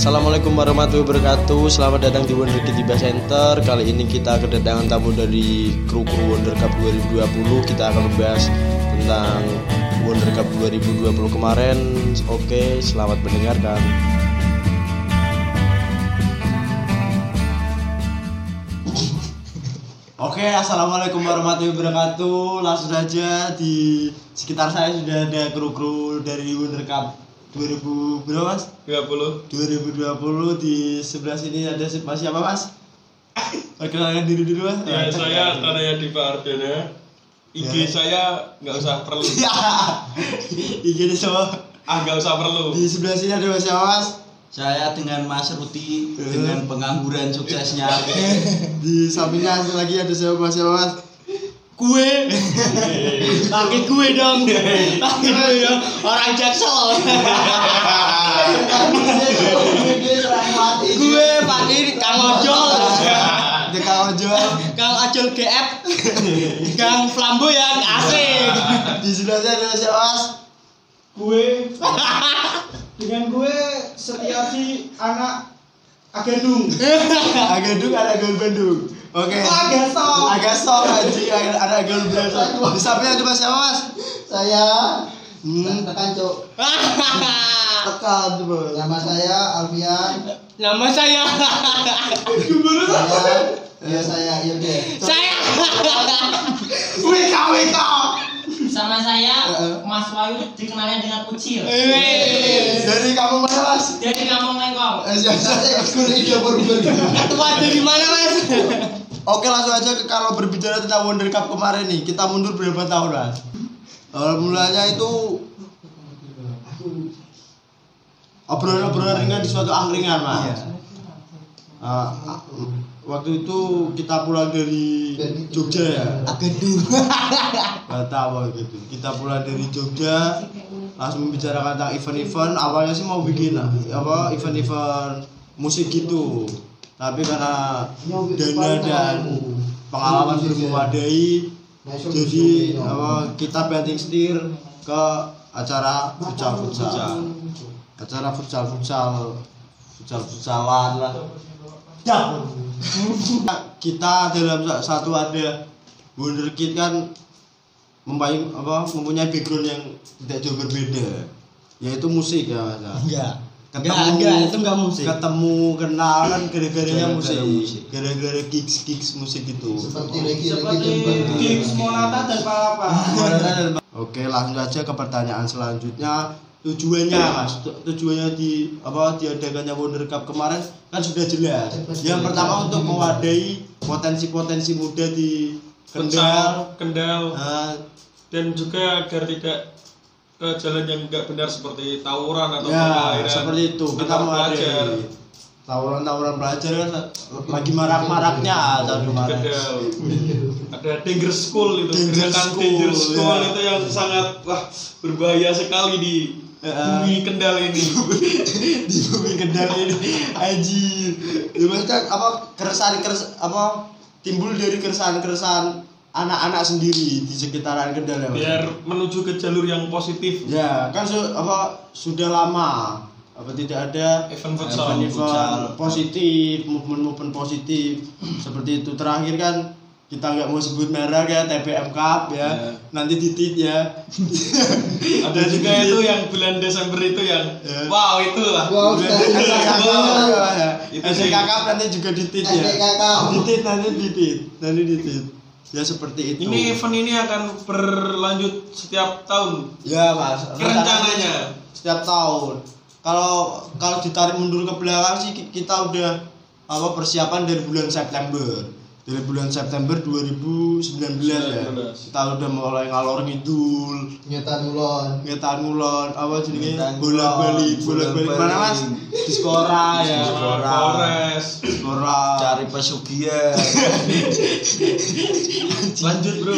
Assalamualaikum warahmatullahi wabarakatuh. Selamat datang di Wonder Kid Tiba Center. Kali ini kita kedatangan tamu dari kru kru Wonder Cup 2020 Kita akan membahas tentang Wonder Cup 2020 kemarin. Oke, selamat mendengarkan. Oke, assalamualaikum warahmatullahi wabarakatuh. Langsung saja di sekitar saya sudah ada kru-kru dari Wonder Cup 2000 berapa mas? 20 2020 di sebelah sini ada siapa siapa mas? Perkenalkan diri dulu mas. ya saya Tanaya Diva Ardana IG Ya. saya nggak usah perlu Ya, ini semua. ah nggak usah perlu Di sebelah sini ada mas siapa mas? Saya dengan Mas Ruti Eh. dengan pengangguran suksesnya. Di sampingnya lagi ada siapa mas siapa mas? Kue, pakai kue dong, pakai kue dong, orang jaksel. Gue pakai Kang Ojol. Kang Ojol. Kang Ojol GF. Kang Flamboyan asik. Di sebelahnya ada siapa gue dengan gue Setiasi anak Agendung ada Gaul Bandung. Oke. Oh, agak sok. Agak sok anjing ada ada. Di sampingnya ada Mas siapa Mas? saya Hmm. tekan cuk Tekan coba. nama saya Alfian Nama saya saya ya saya Yudha saya Wika Wika. Sama saya Mas Wayu dikenalnya dengan Ucil Dari kamu mana Mas? dari Kampung Lengkong. Eh, saya kuliah di Purwokerto Tua dari mana mas? Oke langsung aja ke kalau berbicara tentang Wonder Cup kemarin nih kita mundur berapa tahun mas? Awal mulanya itu obrolan-obrolan ringan di suatu angkringan mas. Ah, ah, waktu itu kita pulang dari Jogja ya. Agendung Gak tahu gitu. Kita pulang dari Jogja langsung membicarakan tentang event-event. Awalnya sih mau bikin apa event-event musik gitu. Tapi karena dana dan pengalaman belum memadai, jadi apa, kita banting setir ke acara futsal futsal. Acara futsal futsal futsal futsalan lah. Ya. kita dalam sa- satu ada Wonder Kid kan mempunyai apa mempunyai background yang tidak jauh berbeda yaitu musik ya mas ya. Enggak. ketemu Enggak, enggak, itu enggak musik. ketemu kenal kan gara-garanya Gara-gara musik musik. gara-gara gigs gigs musik gitu seperti lagi seperti lagi Gigs Monata dan Palapa Oke langsung aja ke pertanyaan selanjutnya tujuannya mas. Tu- tujuannya di apa diadakannya Wonder Cup kemarin kan sudah jelas. Yang pertama untuk mewadai potensi-potensi muda di Kendal. Kendal. Nah, dan juga agar tidak ke jalan yang nggak benar seperti tawuran atau ya pengairan seperti itu. Kita pelajar. tawuran-tawuran pelajar kan lagi marak-maraknya tahun di kemarin. Ada danger school itu Danger gerakan school, danger school ya. itu yang sangat wah berbahaya sekali di Ya. Bumi Kendal ini. Di bumi Kendal ini. Anjir ya maksudnya apa keresahan keres apa timbul dari keresahan-keresahan anak-anak sendiri di sekitaran Kendal ya biar menuju ke jalur yang positif. Ya kan su- apa sudah lama apa tidak ada event futsal. event-event positif movement-movement positif. Seperti itu. Terakhir kan kita nggak mau sebut merek ya TPM Cup ya Ya. nanti titit ya ada juga itu yang bulan Desember itu yang Ya. wow itulah wow Itu kakak nanti juga ditit ya. Ditit nanti ditit, nanti ditit. Ya seperti itu. ini event ini akan berlanjut setiap tahun ya mas. rencananya setiap tahun. Kalau kalau ditarik mundur ke belakang sih ki- kita udah apa persiapan dari bulan September. Dari bulan September 2019 ya. 19. Kita udah mulai ngalor ngidul, nyetan ulon ngetan ngulon, apa jenenge Ngetan bolak balik, ngulon, bolak balik mana mas? bolak-balik. Di skora ya. Polres Skora. Cari pesugihan. lanjut bro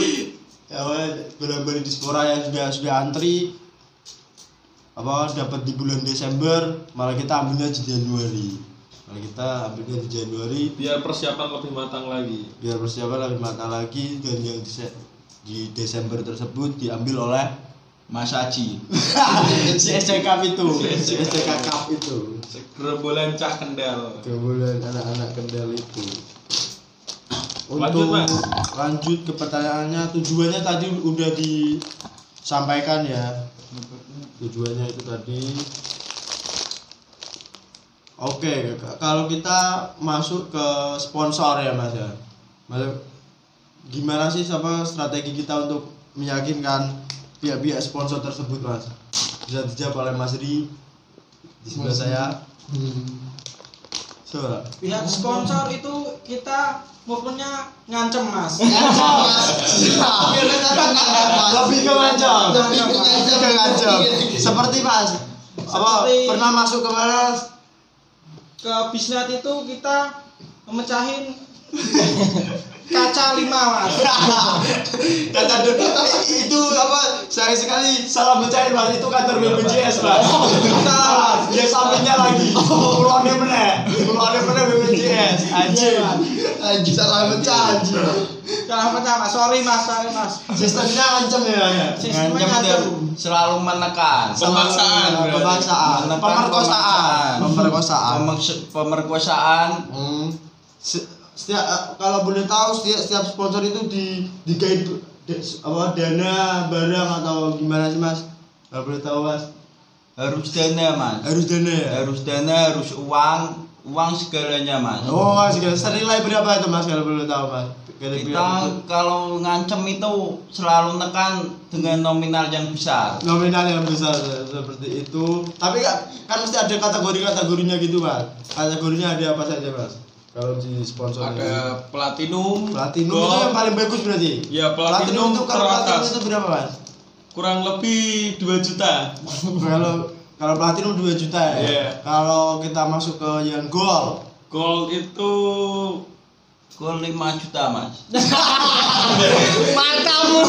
ya bolak-balik di Spora yang sudah sudah antri apa dapat di bulan Desember malah kita ambilnya di Januari malah kita ambilnya di Januari. Biar persiapan lebih matang lagi. Biar persiapan lebih matang lagi dan yang di, di Desember tersebut diambil oleh Mas Haji. si SCK itu. Si SCK Cup. Itu. Gerombolan cah kendal. kemudian anak-anak kendal itu. Lanjut, untuk Mas. lanjut ke pertanyaannya tujuannya tadi udah disampaikan ya. Tujuannya itu tadi oke kalau kita masuk ke sponsor ya mas ya. Mas, gimana sih sama strategi kita untuk meyakinkan pihak-pihak sponsor tersebut mas? Bisa dijawab oleh mas Ri di sebelah saya. So, Pihak sponsor itu kita pokoknya ngancem mas. lebih ke ngancam Lebih ke ngancam. ke ngancam seperti mas apa Seperti- pernah masuk ke mana Ke bisnet itu kita memecahin kaca lima mas. kata du- itu apa sayang sekali salah mecahin mas. Itu kantor BPJS mas. Salah mas dia sampingnya lagi. Keluarnya bener keluarnya bener BPJS anjir Anjir salah pecah anjir. Salah pecah. Mas, sorry mas, sorry mas. sistemnya ngancam ya ya? Sistemnya dan selalu menekan. Pemaksaan, pemaksaan pemerkosaan pemerkosaan pemerkosaan. Hmm. Se- Setiap eh, kalau boleh tahu setiap, setiap sponsor itu di digait de- apa dana barang atau gimana sih mas? Kalau boleh tahu mas? Harus dana, Mas. Harus dana ya. Harus dana, harus uang, uang segalanya, Mas. Oh mas, senilai berapa itu mas kalau boleh tahu mas? Kalau Kita kalau ngancem itu selalu nekan dengan nominal yang besar. nominal yang besar se- seperti itu. Tapi kan, kan mesti ada kategori-kategorinya gitu mas. Kategorinya ada apa saja mas? Kalau di sponsor. Ada platinum, Platinum itu gold, yang paling bagus berarti. Ya, platinum itu kalau teratas. platinum itu berapa mas? kurang lebih 2 juta. kalau kalau platinum 2 juta ya. Iya. Kalau kita masuk ke yang gold Gold itu Gol 5 juta, Mas. Matamu.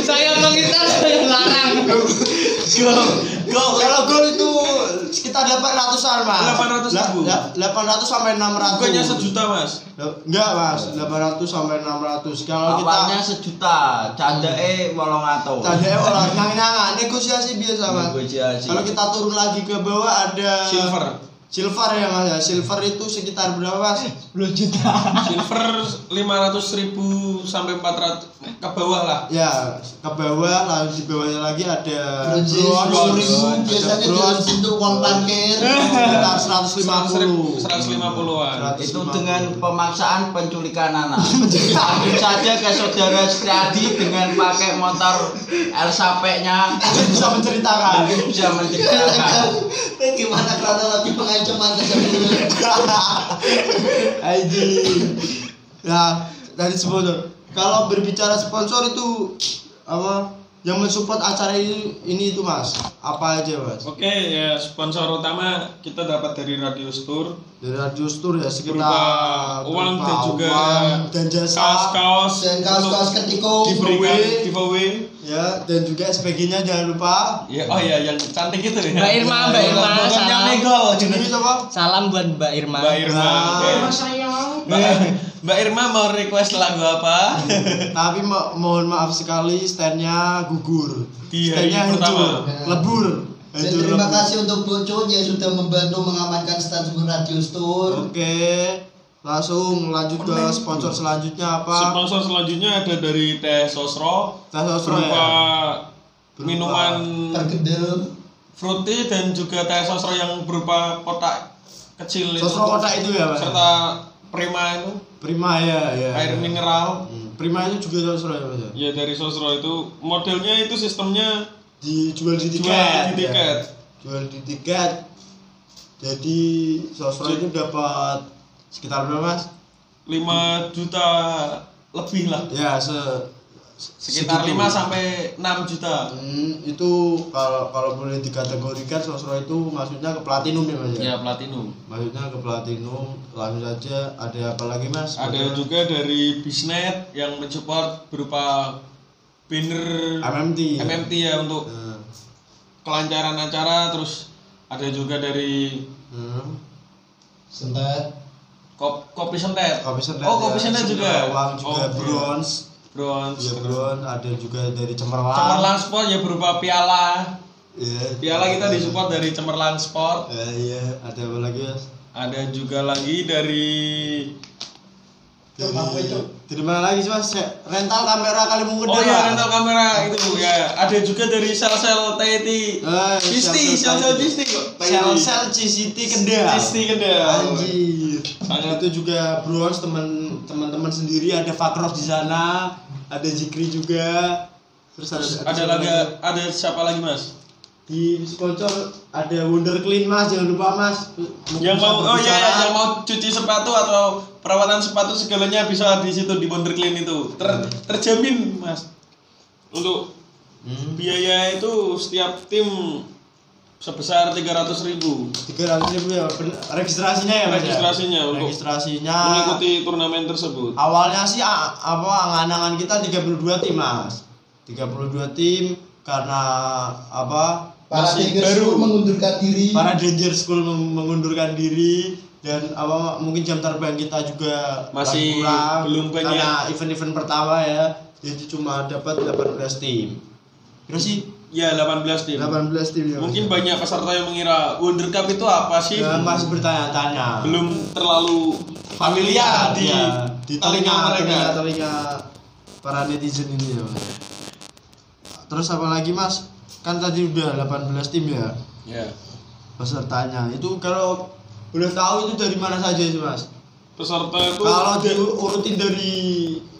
saya mengitar saya larang. Gold, kalau gold itu sekitar 800-an mas 800 ribu. La- la- 800 sampai 600 bukannya sejuta mas. Enggak mas, 800 sampai 600 Kalau kita Awalnya sejuta, cadeke 800. Tadi orang nyang-nyangan, negosiasi biasa mas Negosiasi. Kalau kita turun lagi ke bawah ada Silver. Silver ya mas ya, silver itu sekitar berapa mas? 10 juta. Silver 500 ribu sampai 400 ke bawah lah. Ya, ke bawah, lalu di bawahnya lagi ada Bronze bronze, 10 ribu biasanya bronze, untuk uang parkir. sekitar 150 150-an. itu dengan pemaksaan penculikan anak. Langsung saja ke saudara Setiadi dengan pakai motor El Sape-nya bisa menceritakan bisa menceritakan. Eh, Gimana kronologi pengancaman tersebut? ID nah dari sponsor kalau berbicara sponsor itu apa yang mensupport acara ini ini itu mas apa aja mas Oke ya sponsor utama kita dapat dari Radio Store dari radio tour ya sekitar berupa uang dan juga uang dan jasa kaos-kaos Dan kaos-kaos ketiko. diberikan giveaway. ya dan juga SPG-nya jangan lupa Ya oh ya yang cantik itu ya. Mbak Irma, Mbak Irma, salam. Salam buat Mbak Irma. Mbak Irma. Oke. Mas sayang. Mbak, Mbak Irma mau request lagu apa? tapi mo- mohon maaf sekali standnya gugur hari standnya hancur pertama. lebur Dan hancur terima lebur. kasih untuk Bocon yang sudah membantu mengamankan stand radio store. Oke, langsung lanjut ke sponsor selanjutnya apa? Sponsor selanjutnya ada dari Teh Sosro Teh Sosro berupa ya? minuman Pergedel. fruity dan juga teh sosro yang berupa kotak kecil itu. Sosro kotak itu ya, Pak? serta prima itu Prima ya, ya. air ya. mineral Hmm, Prima itu juga Sosro ya, Mas? ya? ya dari sosro itu modelnya itu sistemnya Dijual di tiket. jual di ya. tiket Jual di tiket. Jadi Sosro itu dapat sekitar berapa, Mas? 5 juta lebih lah Ya, se sekitar segitu. 5 sampai 6 juta Hmm, itu kalau kalau boleh dikategorikan Sosro itu maksudnya ke platinum ya, Mas? ya platinum Maksudnya ke platinum, langsung saja ada apa lagi Mas? ada juga dari bisnet yang mensupport berupa banner MMT. MMT ya untuk Nah, kelancaran acara terus ada juga dari hmm. Sentet. kop, kopi sentet Kopi sentet. oh ya, kopi sentet juga Uang juga Oh, iya. bronze. Bronze. ya bron ada juga dari cemerlang Cemerlang Sport ya berupa piala. Iya. Piala kita disupport dari Cemerlang Sport. Ya, iya, ada apa lagi mas? Ada juga lagi dari itu? Dari mana lagi sih mas? Se- Rental kamera kali mungkin Oh iya rental kamera itu ya. Ada juga dari sel-sel Teti. Eh, Cisti, sel-sel Cisti kok. Sel sel CCT Kendal. Cisti Kendal. Anjir. Sangat- itu juga bronze teman teman-teman sendiri ada Fakros di sana, ada Zikri juga. Terus ada Ada siapa lagi ada siapa lagi Mas? di sponsor ada Wonder Clean mas jangan lupa mas Mungkin Yang mau oh iya ya, yang mau cuci sepatu atau perawatan sepatu segalanya bisa di situ di Wonder Clean itu. Ter, terjamin Mas. Untuk Hmm. biaya itu setiap tim sebesar 300.000 ribu tiga ratus ribu ya registrasinya ya mas ya? Registrasinya untuk registrasinya mengikuti turnamen tersebut. awalnya sih a- apa angan-angan kita 32 tim mas 32 tim karena apa Para Masih Tiger baru. School mengundurkan diri. para Danger School meng- mengundurkan diri dan apa mungkin jam terbang kita juga Masih kurang belum banyak. karena event-event pertama ya jadi cuma dapat 18 tim terus sih Ya 18 tim. 18 tim ya. Mungkin banyak peserta yang mengira Wonder Cup itu apa sih? ya, masih bertanya-tanya Belum terlalu familiar di, ya, di telinga telinga mereka. telinga, telinga para netizen ini ya terus apa lagi mas kan tadi udah 18 tim ya Ya. pesertanya itu kalau boleh tahu itu dari mana saja sih mas Peserta itu kalau diurutin dari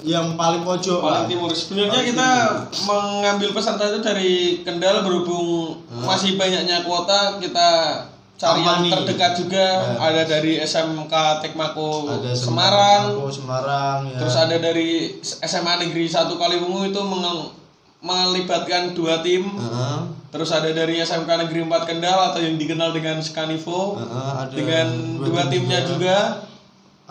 yang paling pojok paling timur. Sebenarnya Paling kita timur. mengambil peserta itu dari Kendal berhubung Hmm. masih banyaknya kuota kita cari yang terdekat juga Ya. ada dari SMK Tekmako ada Semarang Aku, Semarang ya. terus ada dari SMA Negeri 1 Kaliwungu itu melibatkan dua tim Heeh, terus ada dari SMK Negeri 4 Kendal atau yang dikenal dengan Skanivo heeh, ada dengan dua timnya juga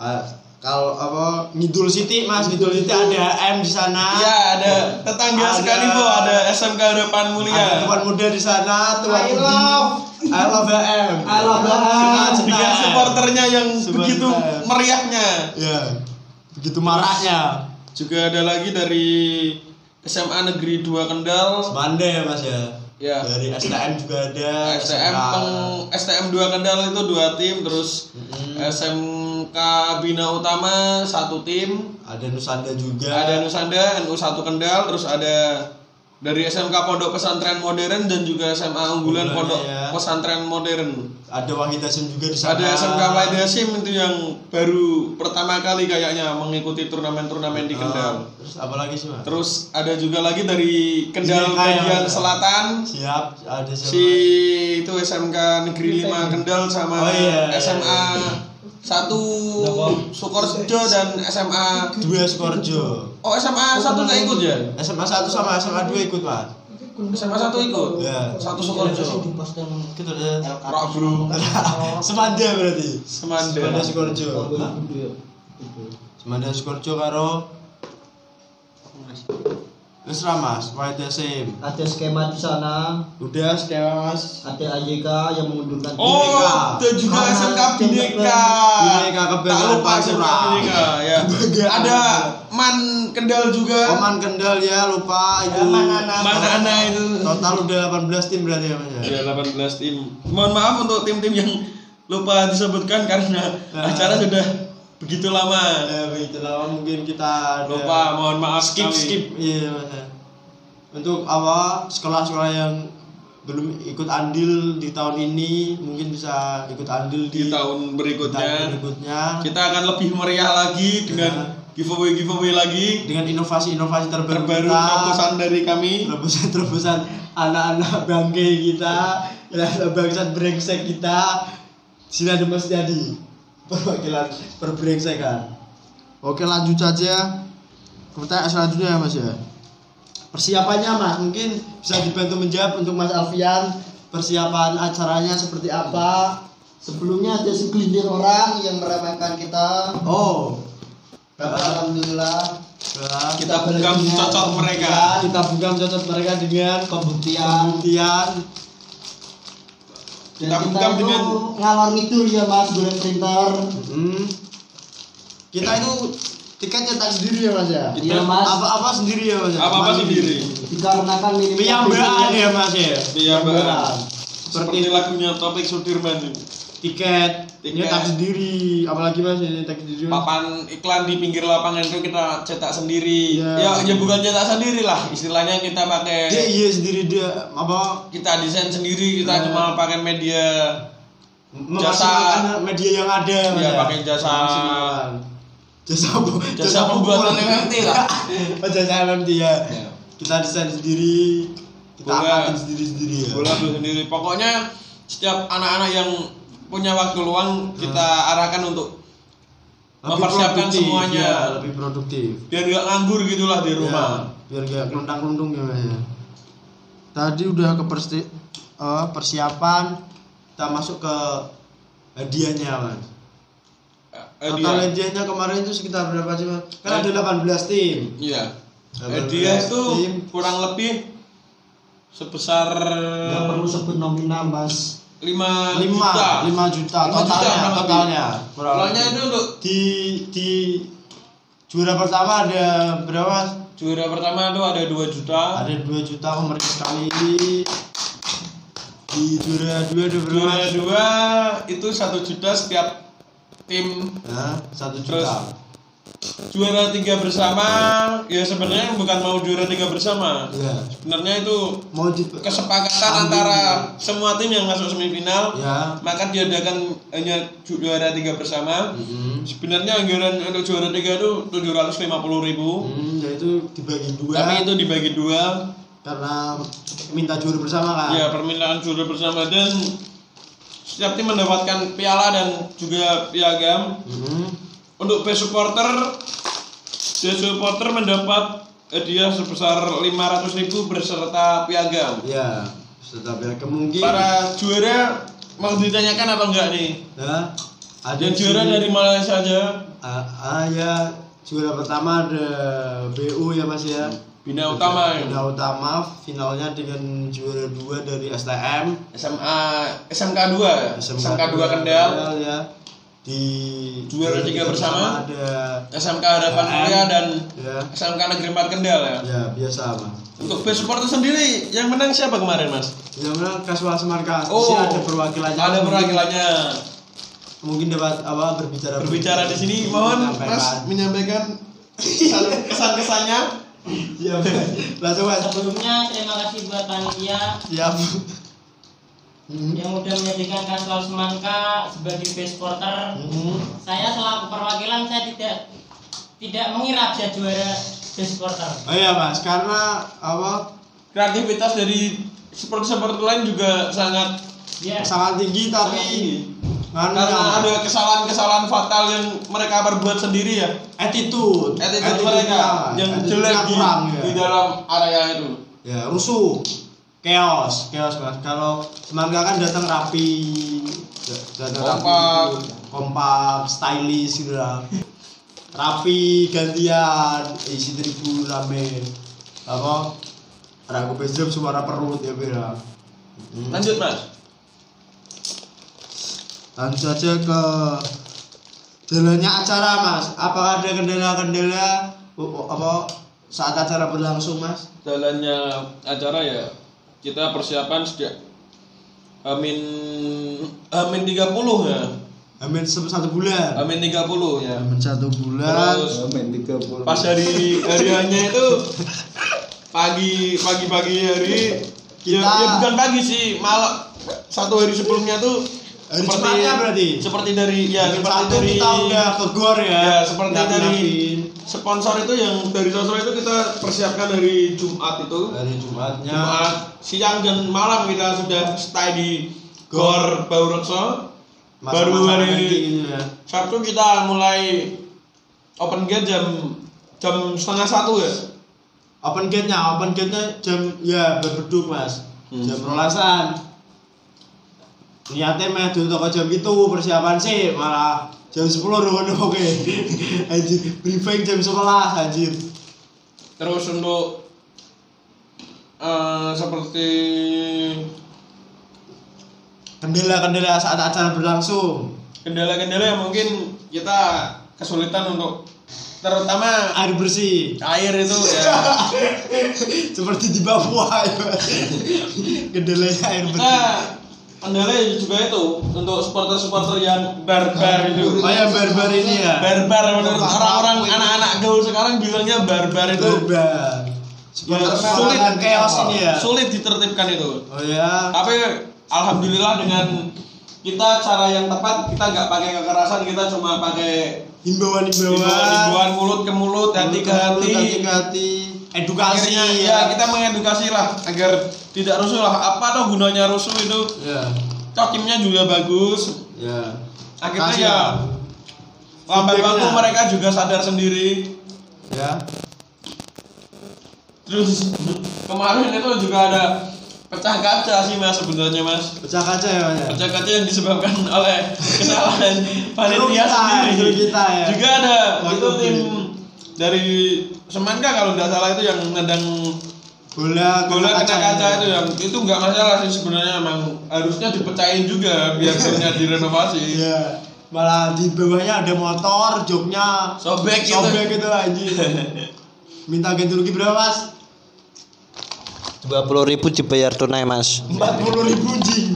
Ah, kalau apa Ngidul City mas Ngidul City ada M di sana ya ada tetangga Ada- Skanivo ada SMK Harapan ada Mulia tuan muda di sana tuan I love. I love M I love M. dengan supporternya yang Supporter. begitu meriahnya ya begitu maraknya juga ada lagi dari SMA Negeri 2 Kendal Semanda ya mas ya Ya. dari STM juga ada STM STM 2 Kendal itu dua tim terus Mm-mm. SMK Bina Utama satu tim. Ada Nusanda juga. Ada Nusanda NU 1 Kendal terus ada dari SMK Pondok Pesantren Modern dan juga SMA Unggulan Pondok ya. Pesantren Modern. Ada Wahid Hasim juga di sana. Ada SMK Wahid Hasim itu yang baru pertama kali kayaknya mengikuti turnamen-turnamen di Ah, Kendal. terus apa lagi sih mas? Terus ada juga lagi dari Kendal bagian selatan. Siap ada siapa si itu SMK Negeri 5 Kendal sama Oh, iya. SMA 1 Sukorejo dan SMA dua Skorjo Oh SMA 1 nggak ikut? ya? SMA 1 sama SMA 2 ikut mas SMA 1 ikut? Ya. Satu Sukorejo gitu deh Rak bro Semanda berarti. Semanda. Semanda Skorjo Semanda Skorjo karo Wis ra mas, Wahid Hasim Ada skema di sana. Udah skema mas Ada AJK yang mengundurkan. Oh, ada juga SMK Bineka. Bineka Tak Kebanggaan lupa SMK. Bineka ya. Ada Man Kendal juga. Oman Kendal ya lupa itu Mana-mana. Mana-mana itu. Total udah 18 tim berarti ya mas ya Ya 18 tim. Mohon maaf untuk tim-tim yang lupa disebutkan karena Nah. acara sudah begitu lama. Ya begitu lama mungkin kita ada Lupa, mohon maaf skip sekali. skip iya mas ya. Untuk apa sekolah-sekolah yang belum ikut andil di tahun ini mungkin bisa ikut andil Di di, tahun berikutnya tahun berikutnya kita akan lebih meriah lagi dengan Ya. giveaway giveaway lagi dengan inovasi-inovasi terbaru, terbaru kita terobosan dari kami. terobosan-terobosan anak-anak bangke kita anak bangsa brengsek kita ada Mas Jadi perwakilan perbrengsekan oke lanjut saja. Pertanyaan selanjutnya ya Mas ya? Persiapannya Mas mungkin bisa dibantu menjawab untuk Mas Alfian. Persiapan acaranya seperti apa? Sebelumnya ada segelintir orang yang meremehkan kita. oh. Tapi alhamdulillah. Nah, Kita bungkam cocok mereka. kita bukan cocok mereka dengan Pembuktian. pembuktian Kita itu dengan- ngalor ngidul ya Mas, golek printer. Hmm. Kita itu tiket nyetak sendiri ya mas ya Iya, Mas. apa apa sendiri ya mas ya? Apa apa sendiri? Dikarenakan minimnya Piyambaan ya mas ya Piyambaan. seperti Seperti lagunya Topik Sudirman ini. Tiket Tiket. nyetak sendiri apalagi mas ya nyetak sendiri? Papan iklan di pinggir lapangan itu kita cetak sendiri. Iya. Ya, ya bukan cetak sendiri lah, istilahnya kita dia pakai iya sendiri dia apa kita desain sendiri, kita Nah. cuma pakai media memaksimalkan media yang ada Iya, ya pakai jasa- jasa jasa pembuatan. MMT lah. oh jasa MMT ya Ya. kita desain sendiri kita amatin sendiri sendiri ya Bola sendiri. Pokoknya setiap anak-anak yang punya waktu luang kita arahkan untuk Lebih mempersiapkan produktif, semuanya. ya, lebih produktif biar nggak nganggur gitulah di rumah. Ya, biar gak kelundang-kelundung ya Mas, ya. Tadi udah ke persi- eh, persiapan, kita masuk ke hadiahnya mas. Eh, Total Hadiah. hadiahnya kemarin itu sekitar berapa sih mas? Kan ada 18 tim. Iya. Hadiah itu tim. kurang lebih sebesar Nggak perlu sebut nominal mas 5 5 juta. 5 juta Lima juta totalnya, lebih. totalnya. Totalnya itu untuk di di juara pertama ada berapa? Juara pertama itu ada 2 juta. Ada 2 juta pemerintah sekali. Di juara 2 ada berapa? Juara dua itu satu juta setiap tim. 1 Terus juta. Juara tiga bersama ya sebenarnya bukan mau juara tiga bersama. Iya. Sebenarnya itu Mau di kesepakatan Sambung. antara semua tim yang masuk semifinal. ya. Maka diadakan hanya ju- juara tiga bersama. Hmm. Sebenarnya anggaran untuk juara tiga itu tujuh ratus lima puluh ribu, Hmm, yaitu dibagi dua tapi itu dibagi dua. karena minta juara bersama kan. Ya permintaan juara bersama dan setiap tim mendapatkan piala dan juga piagam. Hmm. Untuk best supporter, best supporter mendapat hadiah sebesar lima ratus ribu berserta piagam. Ya, tetapi ya, kemungkinan Para juara mau ditanyakan apa enggak nih? ya, ada Yang juara dari Malaysia aja, ah, ah, ya juara pertama ada BU ya Mas ya. Bina Utama ya. Bina Utama finalnya dengan juara dua dari STM SMA SMK 2 ya? SMK 2 Kendal, ya. Di Juara tiga bersama. ada SMK Harapan. Mulia dan ya. SMK Negeri 4 Kendal ya. Ya, biasa Mas. Untuk best supporter sendiri yang menang siapa kemarin mas? Yang menang Kaswal Semarkas. Di Oh, ada perwakilannya. Ada perwakilannya. Mungkin dapat apa berbicara Berbicara di sini, mohon mas menyampaikan kesan kesannya. Langsung Mas. Sebelumnya terima kasih buat panitia Siap. Hmm. yang udah menyediakan kasual semangka sebagai base porter. Hmm. Saya selaku perwakilan saya tidak tidak mengira bisa juara base porter. Oh iya Mas, karena apa Kreativitas dari seperti seperti lain juga sangat Ya. sangat tinggi tapi sangat tinggi. karena ada kesalahan-kesalahan fatal yang mereka perbuat sendiri ya. attitude, Attitude mereka yang attitude-nya jelek di, ya. di dalam area itu. Ya, rusuh. Chaos, chaos Mas. Kalau Semangka kan datang rapi, datang rapi, Kompak. kompak, stylish gitu lah. Rapi, gantian, isi tribun rame. Apa? Ragu bezem suara perut ya beda. Hmm. Lanjut mas. Langsung saja ke jalannya acara mas. Apakah ada kendala-kendala oh, oh, apa saat acara berlangsung mas? Jalannya acara ya kita persiapan sejak Amin Amin 30 ya. Amin satu bulan. Amin 30 ya. Amin satu bulan. Terus Main 30. pas hari hariannya itu pagi pagi pagi hari ya, Kita- ya bukan pagi sih malam satu hari sebelumnya tuh Hari Jumatnya berarti? seperti dari ya Amin seperti dari kita udah ke gor ya. ya seperti dari. Sponsor itu yang dari sponsor itu kita persiapkan dari Jumat itu dari Jumatnya. Jumat siang dan malam kita sudah stay di Gor Baurekso baru hari ya. Sabtu kita mulai open gate jam jam setengah satu ya Open gate-nya, open gate-nya jam ya berbeduk mas. Hmm. Jam rolasan. Niatnya mah dulu toko jam itu persiapan sih malah jam 10 udah oke. Anjir, briefing jam 11 anjir. terus untuk eh, seperti Kendala-kendala saat acara berlangsung. kendala-kendala yang mungkin kita kesulitan untuk terutama air bersih air itu ya seperti di Papua ya Mas. kedelainya air kita bersih kendala juga itu untuk supporter-supporter yang barbar itu. Oh ya barbar ini ya? Barbar menurut orang-orang anak-anak gaul sekarang bilangnya barbar itu. Barbar. Ya, sulit chaos ini ya? Sulit ditertibkan itu. Oh ya? Tapi alhamdulillah dengan kita cara yang tepat kita nggak pakai kekerasan kita cuma pakai himbauan-himbauan. himbauan mulut ke mulut hati ke hati. hati ke hati edukasi akhirnya ya kita mengedukasi lah agar tidak rusuh lah. Apa tuh gunanya rusuh itu? Ya. Cokimnya juga bagus. Ya. Akhirnya Kasih ya lambat waktu mereka juga sadar sendiri. Ya. Terus kemarin itu juga ada pecah kaca sih mas sebenarnya mas. Pecah kaca ya Mas ya? pecah kaca yang disebabkan oleh kesalahan panitia sendiri. kita ya. juga ada Waktu itu tim. Dari Semangka kalau nggak salah itu yang nendang bola bola kena kaca ya. itu yang itu nggak masalah sih sebenarnya emang harusnya dipecahin juga biar golnya direnovasi Iya. Malah di bawahnya ada motor, joknya sobek gitu sobek gitu anjing. Minta ganti rugi berapa mas? Dua puluh ribu dibayar tunai mas Empat puluh ribu jing.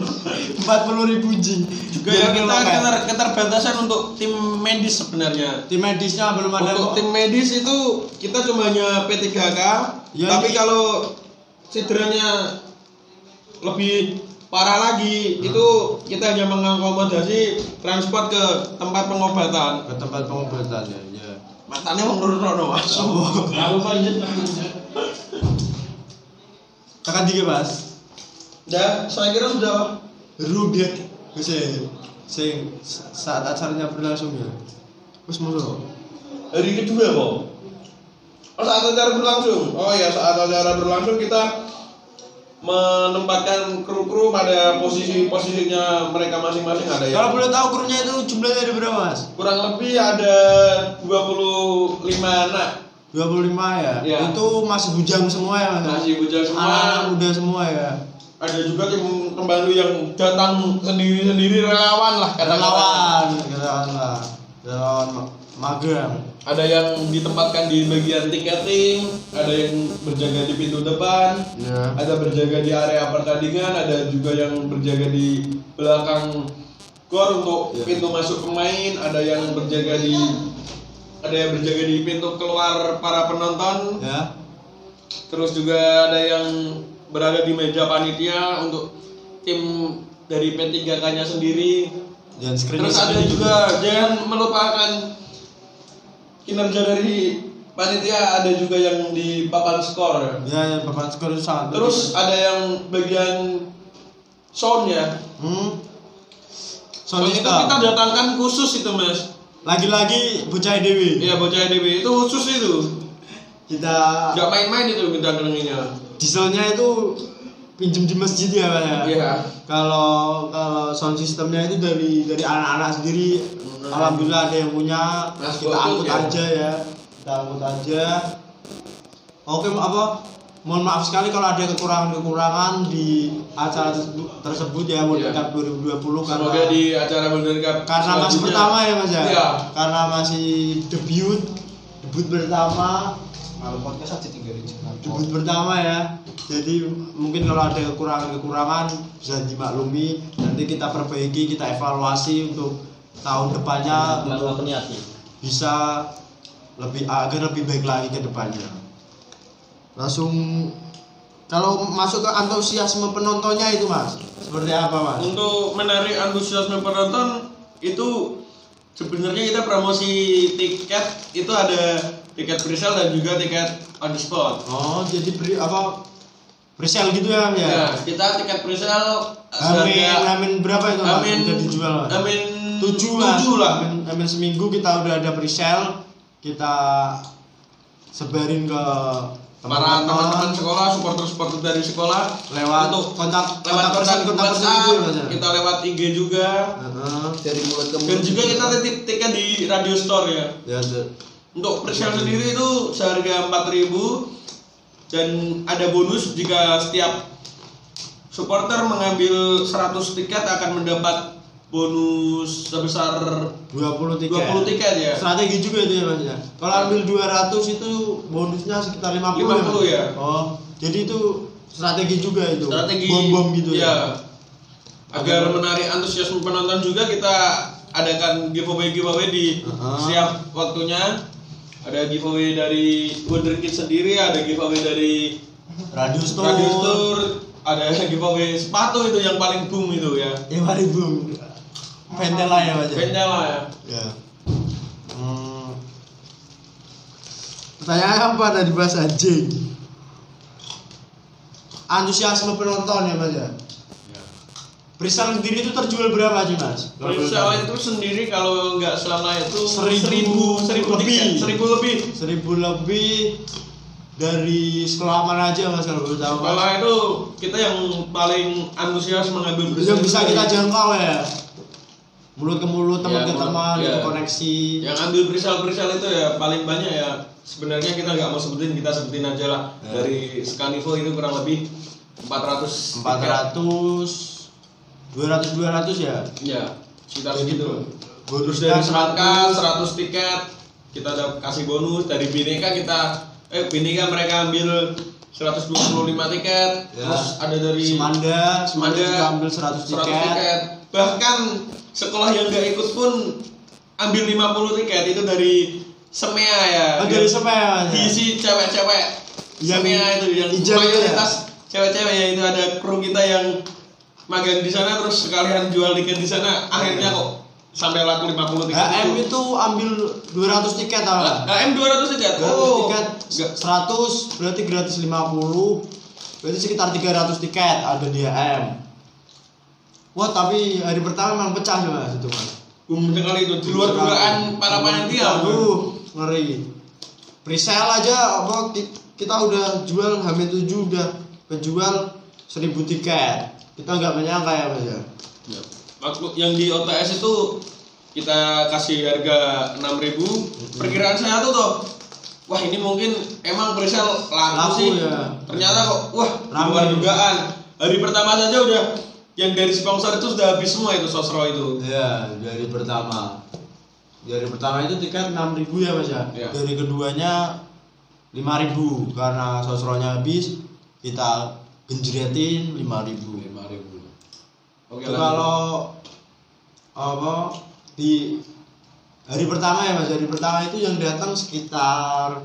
Empat puluh ribu jing. juga ya kita keter, keterbatasan untuk tim medis sebenarnya Tim medisnya belum ada. untuk kok. tim medis itu kita cuma hanya P3K Ya, tapi ini- kalau cederanya lebih parah lagi Hmm. itu kita hanya mengakomodasi transport ke tempat pengobatan ke tempat pengobatan ya. ya. matanya mau nurun rono mas Oh. Aku lanjut. Tekan tiga mas. ya saya kira sudah Rubiak. Bisa. Sing saat acaranya berlangsung ya. Terus masuk. hari kedua kok oh, saat acara berlangsung oh ya saat acara berlangsung kita menempatkan kru-kru pada posisi-posisinya mereka masing-masing ada yang Kalau boleh tahu krunya itu jumlahnya ada berapa mas? kurang lebih ada 25 anak 25 ya? Iya. Itu masih bujang semua ya mas? masih bujang semua Anak-anak muda semua ya? ada juga tim pembantu yang datang sendiri-sendiri relawan lah kata-kata Relawan, relawan lah Relawan ma- magang ada yang ditempatkan di bagian tiketing ada yang berjaga di pintu depan Ya ada berjaga di area pertandingan ada juga yang berjaga di belakang gor untuk Ya. pintu masuk pemain ada yang berjaga di ada yang berjaga di pintu keluar para penonton. Ya. Terus juga ada yang berada di meja panitia untuk tim dari P3K nya sendiri. Dan terus ada screening juga jangan melupakan kinerja dari panitia. Ada juga yang di papan skor. Ya, ya papan skor itu sangat terus ada yang bagian sound ya. Hmm. Sound itu kita datangkan khusus itu mas Lagi-lagi bocah Dewi. Iya bocah DB itu khusus itu. Kita nggak main-main itu kita kenanginya dieselnya itu pinjem di masjid ya Pak ya? Iya. Kalau kalau sound systemnya itu dari dari anak-anak sendiri. Alhamdulillah ada yang punya. Mas kita angkut ya? aja ya. Kita angkut aja. Oke apa? Mohon maaf sekali kalau ada kekurangan-kekurangan di acara tersebut, tersebut ya World Iya. Cup 2020 karena semoga di acara Golden Cup karena masih pertama ya mas ya? Iya. karena masih debut debut pertama. Kalau podcast aja tiga debut pertama ya. Jadi mungkin kalau ada kekurangan-kekurangan bisa dimaklumi. Nanti kita perbaiki kita evaluasi untuk tahun depannya untuk bisa lebih agar lebih baik lagi ke depannya. Langsung kalau masuk ke antusiasme penontonnya itu mas seperti apa mas untuk menarik antusiasme penonton itu sebenarnya kita promosi tiket itu ada tiket presale dan juga tiket on the spot. oh jadi beri apa presale gitu ya ya Ya, kita tiket presale Amin, seharga amin berapa itu? Amin udah dijual mas? Amin tujuh lah, tujuh lah. Amin, amin seminggu kita udah ada presale kita sebarin ke Para teman-teman sekolah, supporter-supporter dari sekolah lewat untuk kontak lewat kontak kontak person WhatsApp, kita lewat IG juga. Dari mulut ke dan mulut. juga kita titip tiket di radio store ya. ya Untuk presale sendiri itu seharga 4000 dan ada bonus jika setiap supporter mengambil 100 tiket akan mendapat bonus sebesar 20 tiket 20 tiket ya. strategi juga itu ya mas ya kalau ambil 200 itu bonusnya sekitar 50 50 Mas? ya. oh jadi itu strategi juga itu Strategi bom-bom gitu ya. ya, Agar menarik antusiasme penonton juga kita adakan giveaway giveaway di Uh-huh. setiap waktunya. Ada giveaway dari Wonder Kid sendiri, ada giveaway dari radio store Radio Tour, ada giveaway sepatu itu yang paling boom itu ya. ya mari boom Ventela ya mas ya Vendela ya. ya hmm. pertanyaan apa tadi bahas anjing antusiasme penonton ya mas ya Prisal sendiri itu terjual berapa sih mas? Tahu. itu sendiri kalau nggak salah itu Seribu seribu, seribu lebih. tiket, seribu lebih. seribu lebih dari sekolah mana aja mas kalau boleh tahu? Kalau itu kita yang paling antusias mengambil yang bisa kita jangkau ya mulut ke mulut teman Ya, ke teman ya. itu koneksi yang ambil perisal-perisal itu ya paling banyak ya. Sebenarnya kita nggak mau sebutin kita sebutin aja lah. Ya. dari Scanivo itu kurang lebih 400 empat tiket. ratus dua ratus dua ratus ya? Ya sekitar segitu. bonus terus dari kan? Semangka 100 tiket kita ada kasih bonus. Dari Bineka kita eh Bineka mereka ambil 125 tiket. Ya. terus ada dari Semanda Semanda Semanda juga ambil 100 tiket, bahkan sekolah yang nggak ikut pun ambil 50 tiket itu dari Semea ya. Oh, dari Semea, ya. diisi cewek-cewek Yang Semea itu yang itu mayoritas cewek-cewek ya itu ada kru kita yang magang di sana terus sekalian jual tiket di sana. Akhirnya kok sampai laku 50 tiket HM itu. ambil 200 tiket tau nggak? HM 200 tiket? 200 oh tiket nggak 100 berarti gratis 50 berarti sekitar 300 tiket ada di HM wah tapi hari pertama memang pecah sih mas itu mas. Boom sekali itu di luar dugaan para panitia aduh ngeri. Presale aja apa ki- kita udah jual Hamin 7 udah penjual 1000 tiket. Kita nggak menyangka ya mas ya? Ya. Waktu yang di OTS itu kita kasih harga 6000 perkiraan saya tuh tuh wah ini mungkin emang presale laku, Laku, sih. ya. ternyata kok wah Ramai. luar dugaan. Hari pertama saja udah yang dari sponsor itu sudah habis semua itu sosro itu. Ya dari pertama. Dari pertama itu tiket 6000 ya mas ya? Ya. dari keduanya 5000 karena sosronya habis kita genjretin 5000 oke Itu lanjut. kalau apa di hari pertama ya mas? Hari pertama itu yang datang sekitar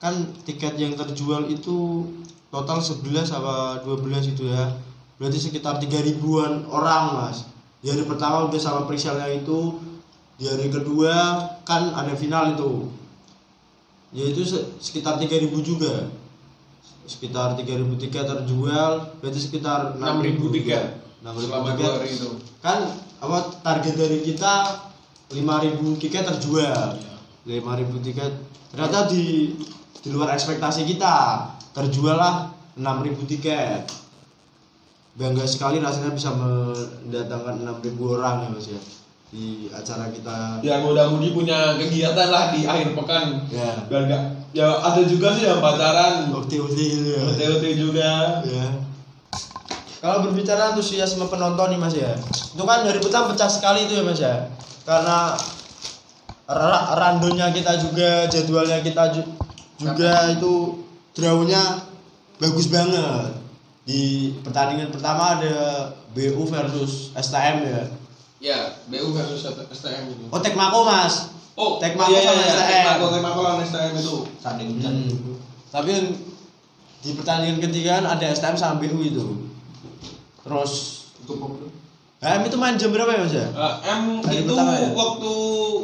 kan tiket yang terjual itu total 11 apa 12 itu ya berarti sekitar 3 ribuan orang mas. Di hari pertama udah sama presale itu. Di hari kedua kan ada final itu. Yaitu se- sekitar 3000 juga. Sekitar 3000 tiket terjual berarti sekitar 6000 tiket 6000 selama tiket. kan apa target dari kita 5000 tiket terjual. 5000 tiket. Ternyata di di luar ekspektasi kita terjual lah 6000 tiket bangga sekali rasanya bisa mendatangkan 6000 orang ya mas ya di acara kita. Ya mudah-mudi punya kegiatan lah di akhir pekan. Ya. Biar nggak ya ada juga sih yang pacaran. OT-OT gitu ya. Juga. Ya. Kalau berbicara antusiasme penonton nih mas ya itu kan dari pertama pecah sekali itu ya mas ya. Karena ra- randonya kita juga jadwalnya kita ju- juga itu drawnya bagus banget di pertandingan pertama ada BU versus STM ya ya BU versus STM itu oh Tekmako mas oh Tekmako iya, iya, sama iya, STM. Tekmako Tekmako lawan STM itu Tanding Hmm. tapi di pertandingan ketiga kan ada STM sama BU itu terus HM itu main jam berapa ya mas ya? Eh, M Hari itu pertama ya? waktu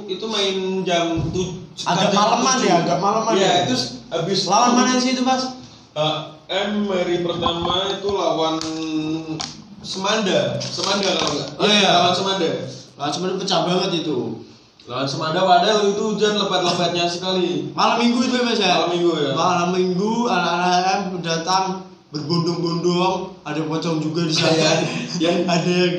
itu main jam tuh Agak malaman ya, agak malaman ya, ya. itu habis Lawan mana sih itu mas? Eh, M hari pertama itu lawan Semanda Semanda kalau enggak Oh, iya. lawan Semanda Lah sebenarnya pecah banget itu. lawan Semanda padahal itu hujan lebat-lebatnya sekali Malam minggu itu ya mas ya? Malam minggu ya. Malam minggu anak-anak HM datang berbondong-bondong, ada pocong juga di sana. Yang- ada yang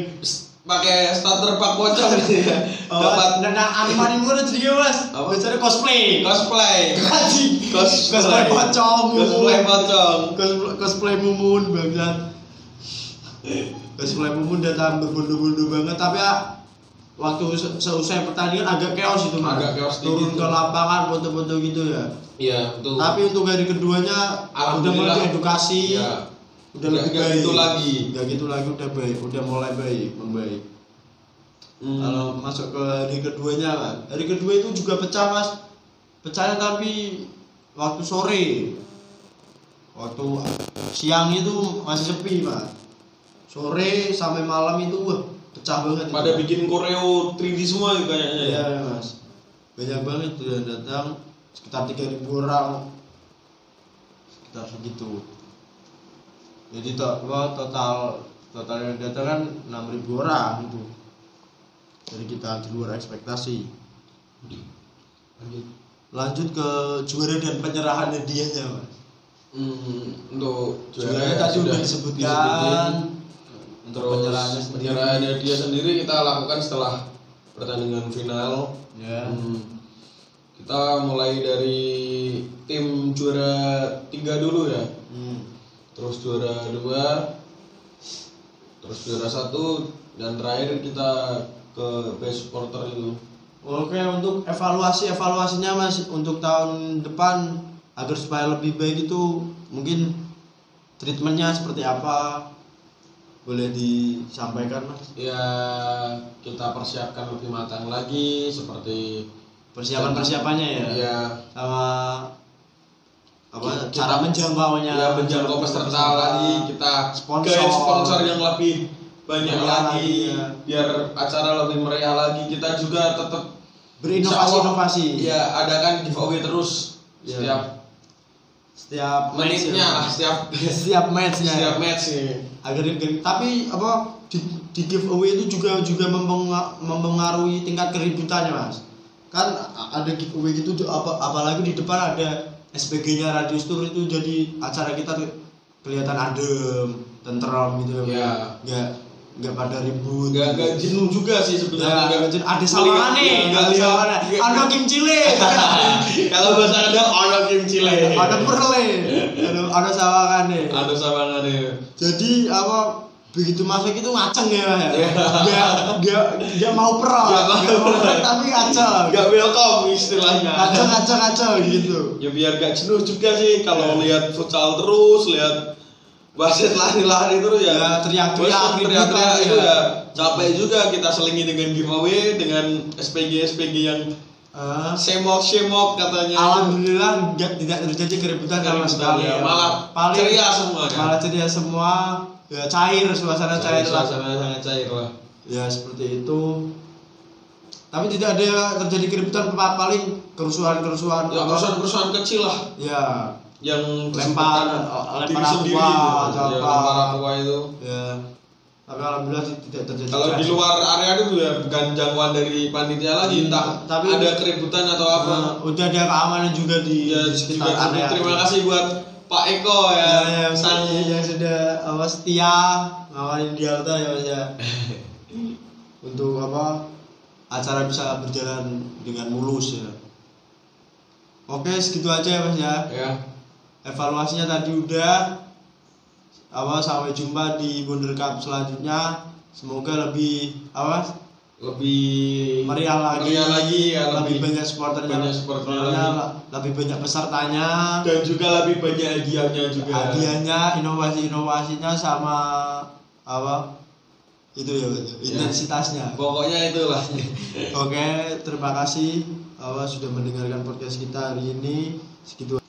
pakai starter pak pocong gitu ya oh, dapat nah anime-anime udah jadi mas. Apa? Biasanya cosplay. cosplay Anjing. Cos- cosplay pocong. cosplay pocong Cosplay, cosplay mumun bangsat. Cosplay mumun datang berbondong-bondong banget tapi ya waktu se- seusai pertandingan agak chaos itu mas Agak chaos turun dikit ke lapangan foto-foto gitu ya Iya, betul. tapi untuk hari keduanya udah mulai edukasi ya, udah lebih nggak baik. gitu lagi. nggak gitu lagi udah baik udah mulai baik membaik. Hmm. kalau masuk ke hari keduanya kan hari kedua itu juga pecah mas. Pecahnya tapi waktu sore. Waktu siang itu masih sepi mas. Sore sampai malam itu wah pecah banget pada itu. bikin koreo 3D semua kayaknya ya. Iya mas. Banyak banget tuh yang datang. Sekitar 3000 orang. Sekitar segitu jadi total total yang datang kan 6000 orang itu. Jadi kita di luar ekspektasi. Lanjut. Ke juara dan penyerahan hadiahnya mas. Hmm, untuk juaranya tadi udah disebutkan. untuk Terus penyerahannya sendiri. penyerahannya dia sendiri kita lakukan setelah pertandingan final. ya. Hmm. Kita mulai dari tim juara tiga dulu ya, hmm. Terus juara dua, terus juara satu, dan terakhir kita ke best supporter itu. Oke untuk evaluasi evaluasinya mas untuk tahun depan agar supaya lebih baik itu mungkin treatmentnya seperti apa? Boleh disampaikan mas? Ya kita persiapkan lebih matang lagi seperti persiapan persiapannya ya? Ya sama apa cara menjangkaunya ya menjangkau peserta lagi kita Sponsor. gait sponsor yang lebih banyak lagi lagi, ya. biar acara lebih meriah lagi kita juga tetap berinovasi inovasi ya adakan giveaway terus Ya. setiap setiap menitnya ya. lah setiap setiap matchnya setiap ya. match nih agar tapi apa di, di giveaway itu juga juga mempenga- mempengaruhi tingkat keributannya mas kan ada giveaway gitu apa, apalagi di depan ada SPG-nya Radio Tour itu jadi acara kita tuh kelihatan adem tenteram gitu Ya. nggak nggak pada ribut. Nggak nggak jenuh juga sih Ya, sebenarnya. Nggak- ada Melihat- sawangan ya, nih, nggak ada lihat sawangan. nggak- Ada Kim Chile, kalau bahasa ada ono kim chile. Ada perle, ada ada sawangan nih. ada sawangannya Jadi apa begitu masuk itu ngaceng ya, Mas, ya. Iya. Nggak nggak nggak mau pro, Nggak mau nggak mau pro, tapi ngaceng. nggak welcome istilahnya Ngaceng ngaceng ngaceng gitu. ya biar gak jenuh juga sih kalau lihat futsal terus lihat wasit lari-lari terus ya, Ya, teriak-teriak, teriak-teriak itu ya. ya capek juga kita selingi dengan giveaway dengan SPG SPG yang Eh, semok semok katanya Alhamdulillah nggak tidak terjadi keributan sama Keributan, sekali ya. ya. Malah ceria semua, kan? Malah ceria semua. Ya cair suasana cair, lah. suasana sangat cair lah Ya seperti itu. Tapi tidak ada terjadi keributan pa- paling kerusuhan-kerusuhan. ya apa- perusahaan-perusahaan kecil lah Ya, yang Lempar- kesempatan lempar aqua, Ya, lempar aqua itu ya. Tapi alhamdulillah tidak terjadi. kalau di luar area itu ya bukan jangkauan dari panitia lagi entah Tapi- ada keributan atau apa Eh, udah ada keamanan juga di, ya sekitar juga area. terima kasih buat Pak Eko ya, Ya, yang, sang yang sudah apa setia ngawarin di Alta ya Mas ya. Untuk apa acara bisa berjalan dengan mulus ya. Oke, segitu aja ya Mas ya. ya evaluasinya tadi udah apa sampai jumpa di Wonder Cup selanjutnya semoga lebih apa lebih meriah lagi. meriah lagi ya lebih, lebih, banyak supporternya. banyak supporternya lagi. lebih banyak pesertanya. Dan juga lebih banyak hadiahnya juga. Hadiahnya inovasi-inovasinya sama apa? Itu ya. Intensitasnya. Pokoknya itulah. Oke terima kasih apa sudah mendengarkan podcast kita hari ini. Segitu